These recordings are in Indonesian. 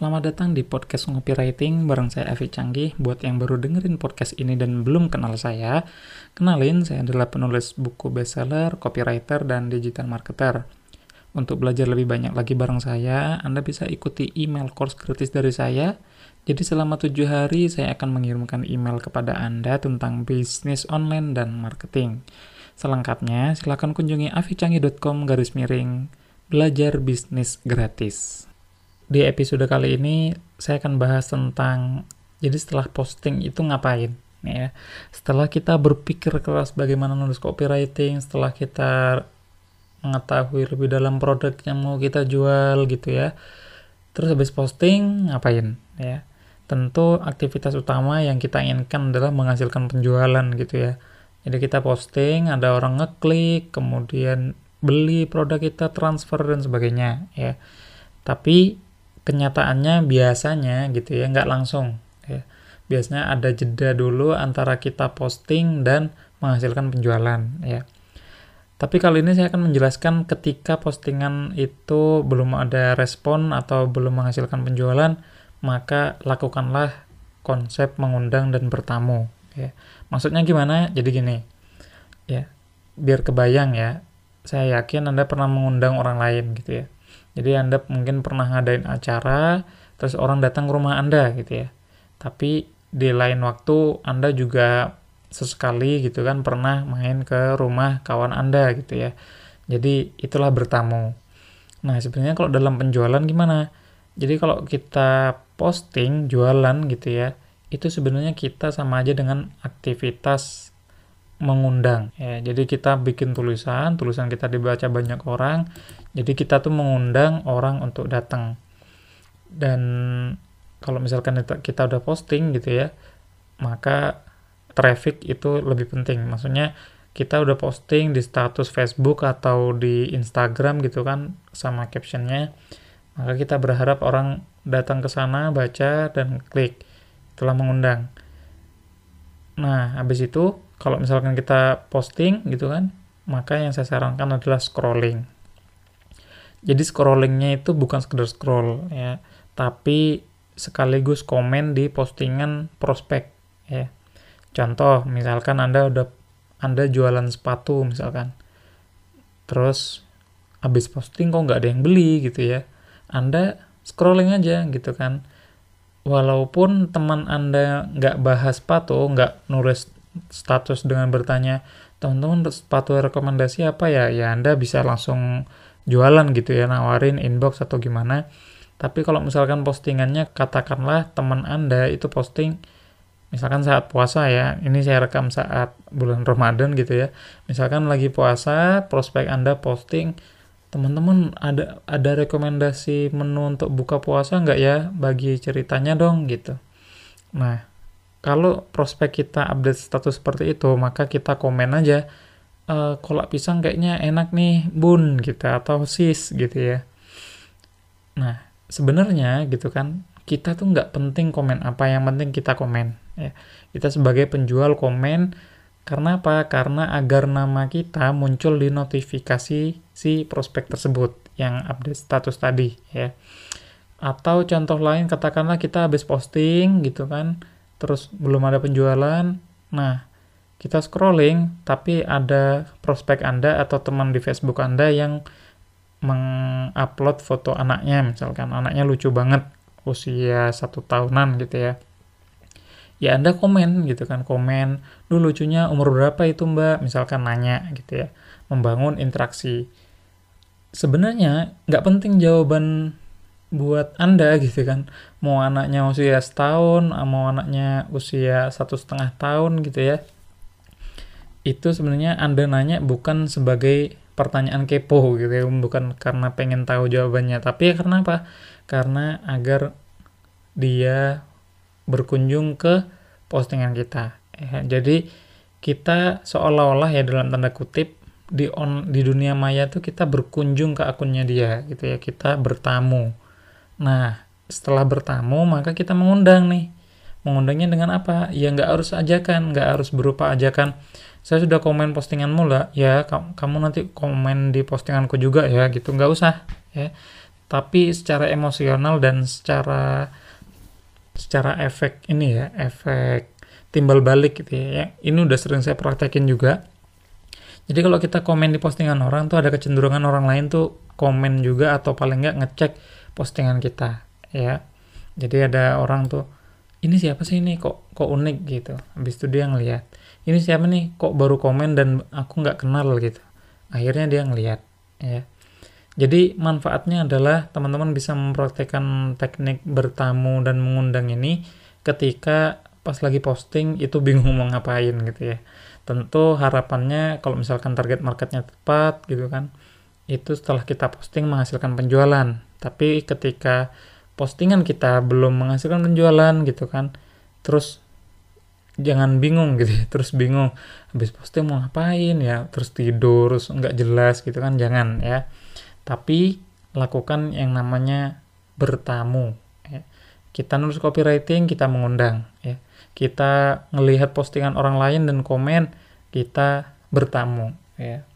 Selamat datang di podcast Copywriting bareng saya Evi Canggih. Buat yang baru dengerin podcast ini dan belum kenal saya, kenalin saya adalah penulis buku bestseller, copywriter, dan digital marketer. Untuk belajar lebih banyak lagi bareng saya, Anda bisa ikuti email course gratis dari saya. Jadi selama tujuh hari saya akan mengirimkan email kepada Anda tentang bisnis online dan marketing. Selengkapnya, silakan kunjungi avicanggih.com garis miring belajar bisnis gratis. Di episode kali ini saya akan bahas tentang jadi setelah posting itu ngapain ya. Setelah kita berpikir keras bagaimana nulis copywriting, setelah kita mengetahui lebih dalam produk yang mau kita jual gitu ya. Terus habis posting ngapain ya? Tentu aktivitas utama yang kita inginkan adalah menghasilkan penjualan gitu ya. Jadi kita posting, ada orang ngeklik, kemudian beli produk kita, transfer dan sebagainya ya. Tapi kenyataannya biasanya gitu ya nggak langsung ya. biasanya ada jeda dulu antara kita posting dan menghasilkan penjualan ya. Tapi kali ini saya akan menjelaskan ketika postingan itu belum ada respon atau belum menghasilkan penjualan maka lakukanlah konsep mengundang dan bertamu ya. Maksudnya gimana? Jadi gini ya biar kebayang ya saya yakin anda pernah mengundang orang lain gitu ya jadi Anda mungkin pernah ngadain acara, terus orang datang ke rumah Anda gitu ya. Tapi di lain waktu Anda juga sesekali gitu kan pernah main ke rumah kawan Anda gitu ya. Jadi itulah bertamu. Nah sebenarnya kalau dalam penjualan gimana? Jadi kalau kita posting jualan gitu ya, itu sebenarnya kita sama aja dengan aktivitas mengundang ya jadi kita bikin tulisan tulisan kita dibaca banyak orang jadi kita tuh mengundang orang untuk datang. Dan kalau misalkan kita udah posting gitu ya maka traffic itu lebih penting. Maksudnya kita udah posting di status Facebook atau di Instagram gitu kan sama captionnya maka kita berharap orang datang ke sana baca dan klik. Telah mengundang. Nah habis itu kalau misalkan kita posting gitu kan, maka yang saya sarankan adalah scrolling. Jadi scrollingnya itu bukan sekedar scroll ya, tapi sekaligus komen di postingan prospek ya. Contoh, misalkan Anda udah Anda jualan sepatu misalkan. Terus habis posting kok nggak ada yang beli gitu ya. Anda scrolling aja gitu kan. Walaupun teman Anda nggak bahas sepatu, nggak nulis status dengan bertanya, teman-teman sepatu rekomendasi apa ya? Ya Anda bisa langsung jualan gitu ya, nawarin inbox atau gimana. Tapi kalau misalkan postingannya katakanlah teman Anda itu posting misalkan saat puasa ya, ini saya rekam saat bulan Ramadan gitu ya. Misalkan lagi puasa, prospek Anda posting, teman-teman ada ada rekomendasi menu untuk buka puasa nggak ya? Bagi ceritanya dong gitu. Nah, kalau prospek kita update status seperti itu, maka kita komen aja, e, kolak pisang kayaknya enak nih, bun, gitu, atau sis, gitu ya. Nah, sebenarnya gitu kan, kita tuh nggak penting komen apa, yang penting kita komen. Ya. Kita sebagai penjual komen, karena apa? Karena agar nama kita muncul di notifikasi si prospek tersebut yang update status tadi, ya. Atau contoh lain, katakanlah kita habis posting gitu kan, terus belum ada penjualan. Nah, kita scrolling, tapi ada prospek Anda atau teman di Facebook Anda yang mengupload foto anaknya, misalkan anaknya lucu banget, usia satu tahunan gitu ya. Ya Anda komen gitu kan, komen, lu lucunya umur berapa itu mbak, misalkan nanya gitu ya, membangun interaksi. Sebenarnya nggak penting jawaban buat anda gitu kan mau anaknya usia setahun mau anaknya usia satu setengah tahun gitu ya itu sebenarnya anda nanya bukan sebagai pertanyaan kepo gitu ya bukan karena pengen tahu jawabannya tapi ya karena apa karena agar dia berkunjung ke postingan kita ya, jadi kita seolah-olah ya dalam tanda kutip di on di dunia maya tuh kita berkunjung ke akunnya dia gitu ya kita bertamu Nah, setelah bertamu, maka kita mengundang nih. Mengundangnya dengan apa? Ya nggak harus ajakan, nggak harus berupa ajakan. Saya sudah komen postinganmu lah, ya kamu nanti komen di postinganku juga ya, gitu. Nggak usah, ya. tapi secara emosional dan secara secara efek ini ya efek timbal balik gitu ya ini udah sering saya praktekin juga jadi kalau kita komen di postingan orang tuh ada kecenderungan orang lain tuh komen juga atau paling nggak ngecek postingan kita ya jadi ada orang tuh ini siapa sih ini? Kok kok unik gitu. Habis itu dia ngeliat ini siapa nih? Kok baru komen dan aku nggak kenal gitu. Akhirnya dia ngeliat ya. Jadi manfaatnya adalah teman-teman bisa mempraktekkan teknik bertamu dan mengundang ini ketika pas lagi posting itu bingung mau ngapain gitu ya. Tentu harapannya kalau misalkan target marketnya tepat gitu kan, itu setelah kita posting menghasilkan penjualan. Tapi ketika postingan kita belum menghasilkan penjualan gitu kan, terus jangan bingung gitu ya, terus bingung habis posting mau ngapain ya, terus tidur, terus nggak jelas gitu kan, jangan ya tapi lakukan yang namanya bertamu. Ya. Kita nulis copywriting, kita mengundang. Ya. Kita melihat postingan orang lain dan komen, kita bertamu. Ya.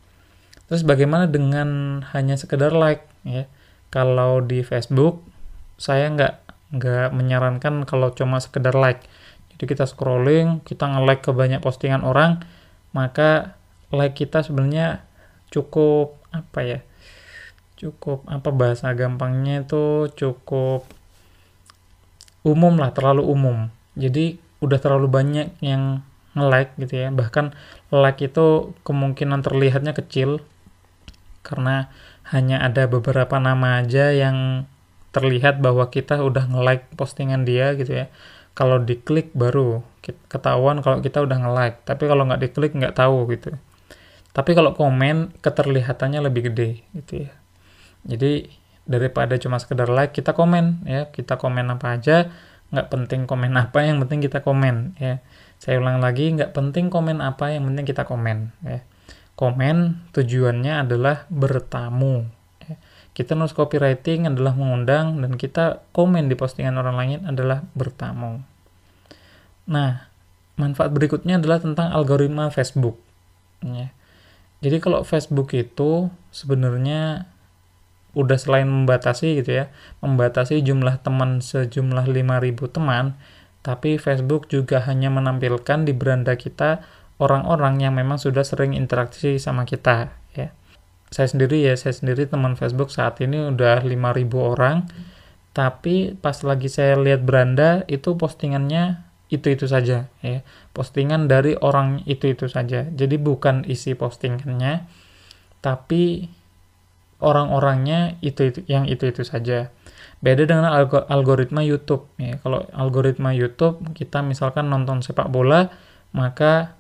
Terus bagaimana dengan hanya sekedar like? Ya. Kalau di Facebook, saya nggak nggak menyarankan kalau cuma sekedar like. Jadi kita scrolling, kita nge-like ke banyak postingan orang, maka like kita sebenarnya cukup apa ya? cukup apa bahasa gampangnya itu cukup umum lah terlalu umum jadi udah terlalu banyak yang nge-like gitu ya bahkan like itu kemungkinan terlihatnya kecil karena hanya ada beberapa nama aja yang terlihat bahwa kita udah nge-like postingan dia gitu ya kalau diklik baru ketahuan kalau kita udah nge-like tapi kalau nggak diklik nggak tahu gitu tapi kalau komen keterlihatannya lebih gede gitu ya jadi daripada cuma sekedar like, kita komen ya, kita komen apa aja, nggak penting komen apa, yang penting kita komen ya. Saya ulang lagi, nggak penting komen apa, yang penting kita komen ya. Komen tujuannya adalah bertamu. Kita nulis copywriting adalah mengundang dan kita komen di postingan orang lain adalah bertamu. Nah, manfaat berikutnya adalah tentang algoritma Facebook. Ya. Jadi kalau Facebook itu sebenarnya udah selain membatasi gitu ya, membatasi jumlah teman sejumlah 5000 teman, tapi Facebook juga hanya menampilkan di beranda kita orang-orang yang memang sudah sering interaksi sama kita ya. Saya sendiri ya, saya sendiri teman Facebook saat ini udah 5000 orang. Tapi pas lagi saya lihat beranda itu postingannya itu-itu saja ya. Postingan dari orang itu-itu saja. Jadi bukan isi postingannya tapi orang-orangnya itu, itu yang itu itu saja. Beda dengan alg algoritma YouTube ya. Kalau algoritma YouTube kita misalkan nonton sepak bola, maka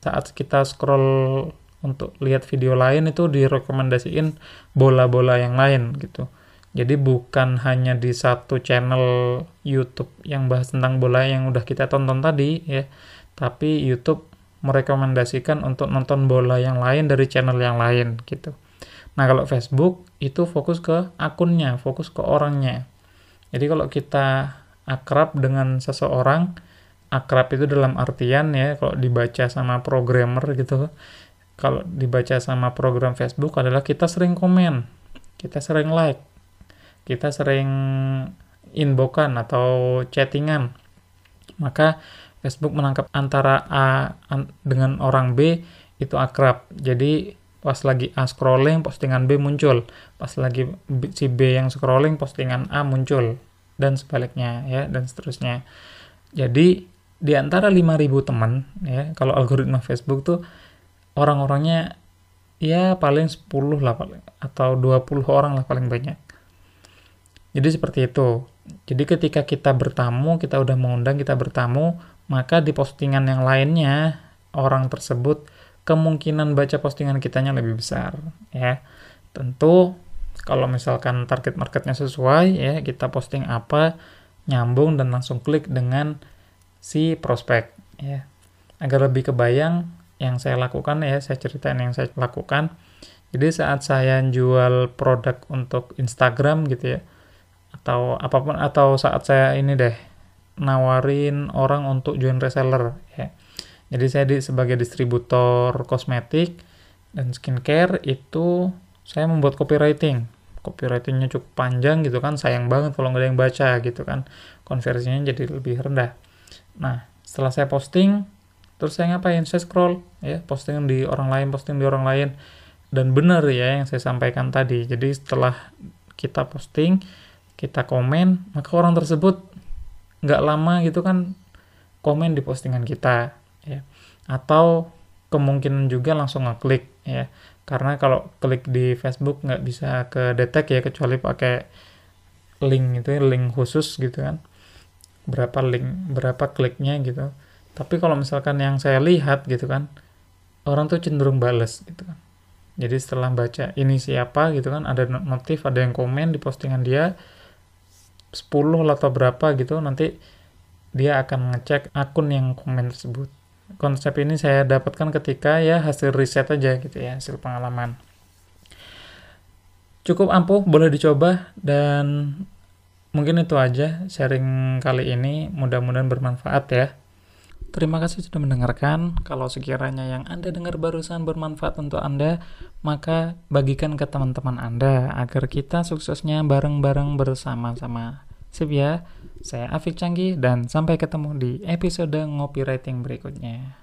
saat kita scroll untuk lihat video lain itu direkomendasiin bola-bola yang lain gitu. Jadi bukan hanya di satu channel YouTube yang bahas tentang bola yang udah kita tonton tadi ya, tapi YouTube merekomendasikan untuk nonton bola yang lain dari channel yang lain gitu. Nah, kalau Facebook itu fokus ke akunnya, fokus ke orangnya. Jadi kalau kita akrab dengan seseorang, akrab itu dalam artian ya, kalau dibaca sama programmer gitu, kalau dibaca sama program Facebook adalah kita sering komen, kita sering like, kita sering inbokan atau chattingan. Maka Facebook menangkap antara A dengan orang B itu akrab. Jadi pas lagi A scrolling postingan B muncul pas lagi si B yang scrolling postingan A muncul dan sebaliknya ya dan seterusnya jadi di antara 5000 teman ya kalau algoritma Facebook tuh orang-orangnya ya paling 10 lah paling atau 20 orang lah paling banyak jadi seperti itu jadi ketika kita bertamu kita udah mengundang kita bertamu maka di postingan yang lainnya orang tersebut kemungkinan baca postingan kitanya lebih besar ya. Tentu kalau misalkan target marketnya sesuai ya kita posting apa nyambung dan langsung klik dengan si prospek ya. Agar lebih kebayang yang saya lakukan ya, saya ceritain yang saya lakukan. Jadi saat saya jual produk untuk Instagram gitu ya atau apa pun atau saat saya ini deh nawarin orang untuk join reseller ya jadi saya di, sebagai distributor kosmetik dan skincare itu saya membuat copywriting. copywritingnya cukup panjang gitu kan sayang banget kalau nggak ada yang baca gitu kan konversinya jadi lebih rendah nah setelah saya posting terus saya ngapain? Saya scroll ya posting di orang lain posting di orang lain. Dan benar ya yang saya sampaikan tadi. Jadi setelah kita posting kita komen maka orang tersebut nggak lama gitu kan komen di postingan kita ya. Atau kemungkinan juga langsung ngeklik ya. Karena kalau klik di Facebook nggak bisa ke detect ya kecuali pakai link itu link khusus gitu kan. Berapa link berapa kliknya gitu tapi kalau misalkan yang saya lihat gitu kan orang tuh cenderung bales gitu kan jadi setelah baca ini siapa gitu kan ada notif ada yang komen di postingan dia 10 atau berapa gitu nanti dia akan ngecek akun yang komen tersebut konsep ini saya dapatkan ketika ya hasil riset aja gitu ya, hasil pengalaman. Cukup ampuh, boleh dicoba dan mungkin itu aja sharing kali ini. Mudah-mudahan bermanfaat ya. Terima kasih sudah mendengarkan. Kalau sekiranya yang Anda dengar barusan bermanfaat untuk Anda, maka bagikan ke teman-teman Anda agar kita suksesnya bareng-bareng bersama-sama. Sip ya. Saya Afik Canggih dan sampai ketemu di episode Ngopi Writing berikutnya.